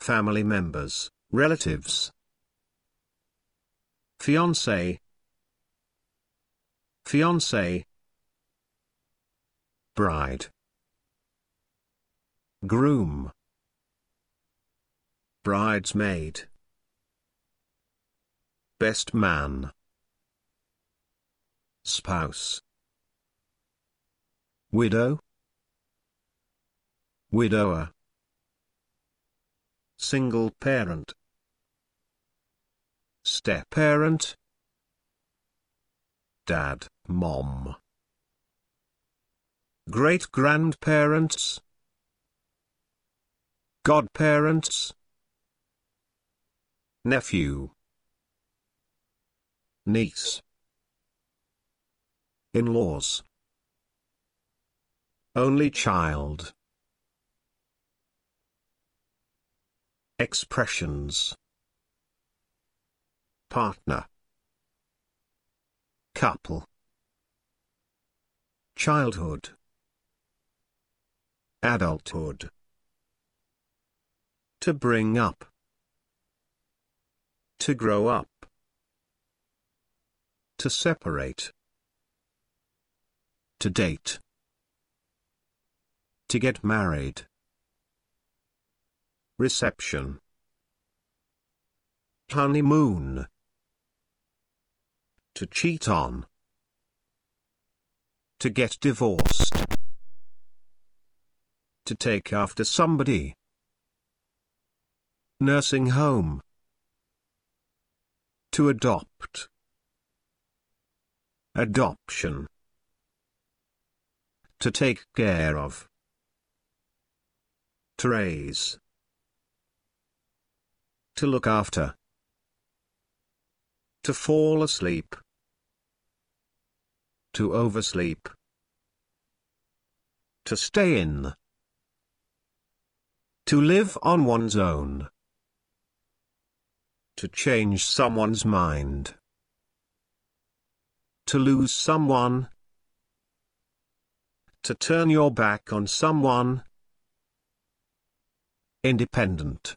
family members, relatives. Fiancé, fiancé, bride, groom, bridesmaid, best man, spouse, widow, widower, single parent, step-parent, dad, mom, great-grandparents, godparents, nephew, niece, in-laws, only child. Expressions. Partner. Couple. Childhood. Adulthood. To bring up. To grow up. To separate. To date. To get married Reception. Honeymoon. To cheat on. To get divorced. To take after somebody. Nursing home. To adopt. Adoption. To take care of. To raise to look after. To fall asleep. To oversleep. To stay in. To live on one's own. To change someone's mind. To lose someone. To turn your back on someone. Independent.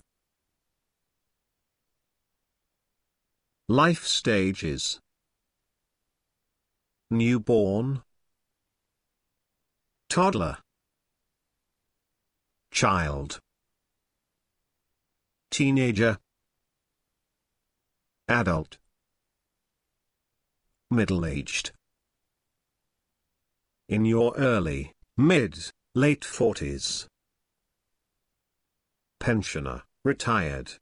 Life stages. Newborn. Toddler. Child. Teenager. Adult. Middle-aged. In your early, mid, late 40s Pensioner, retired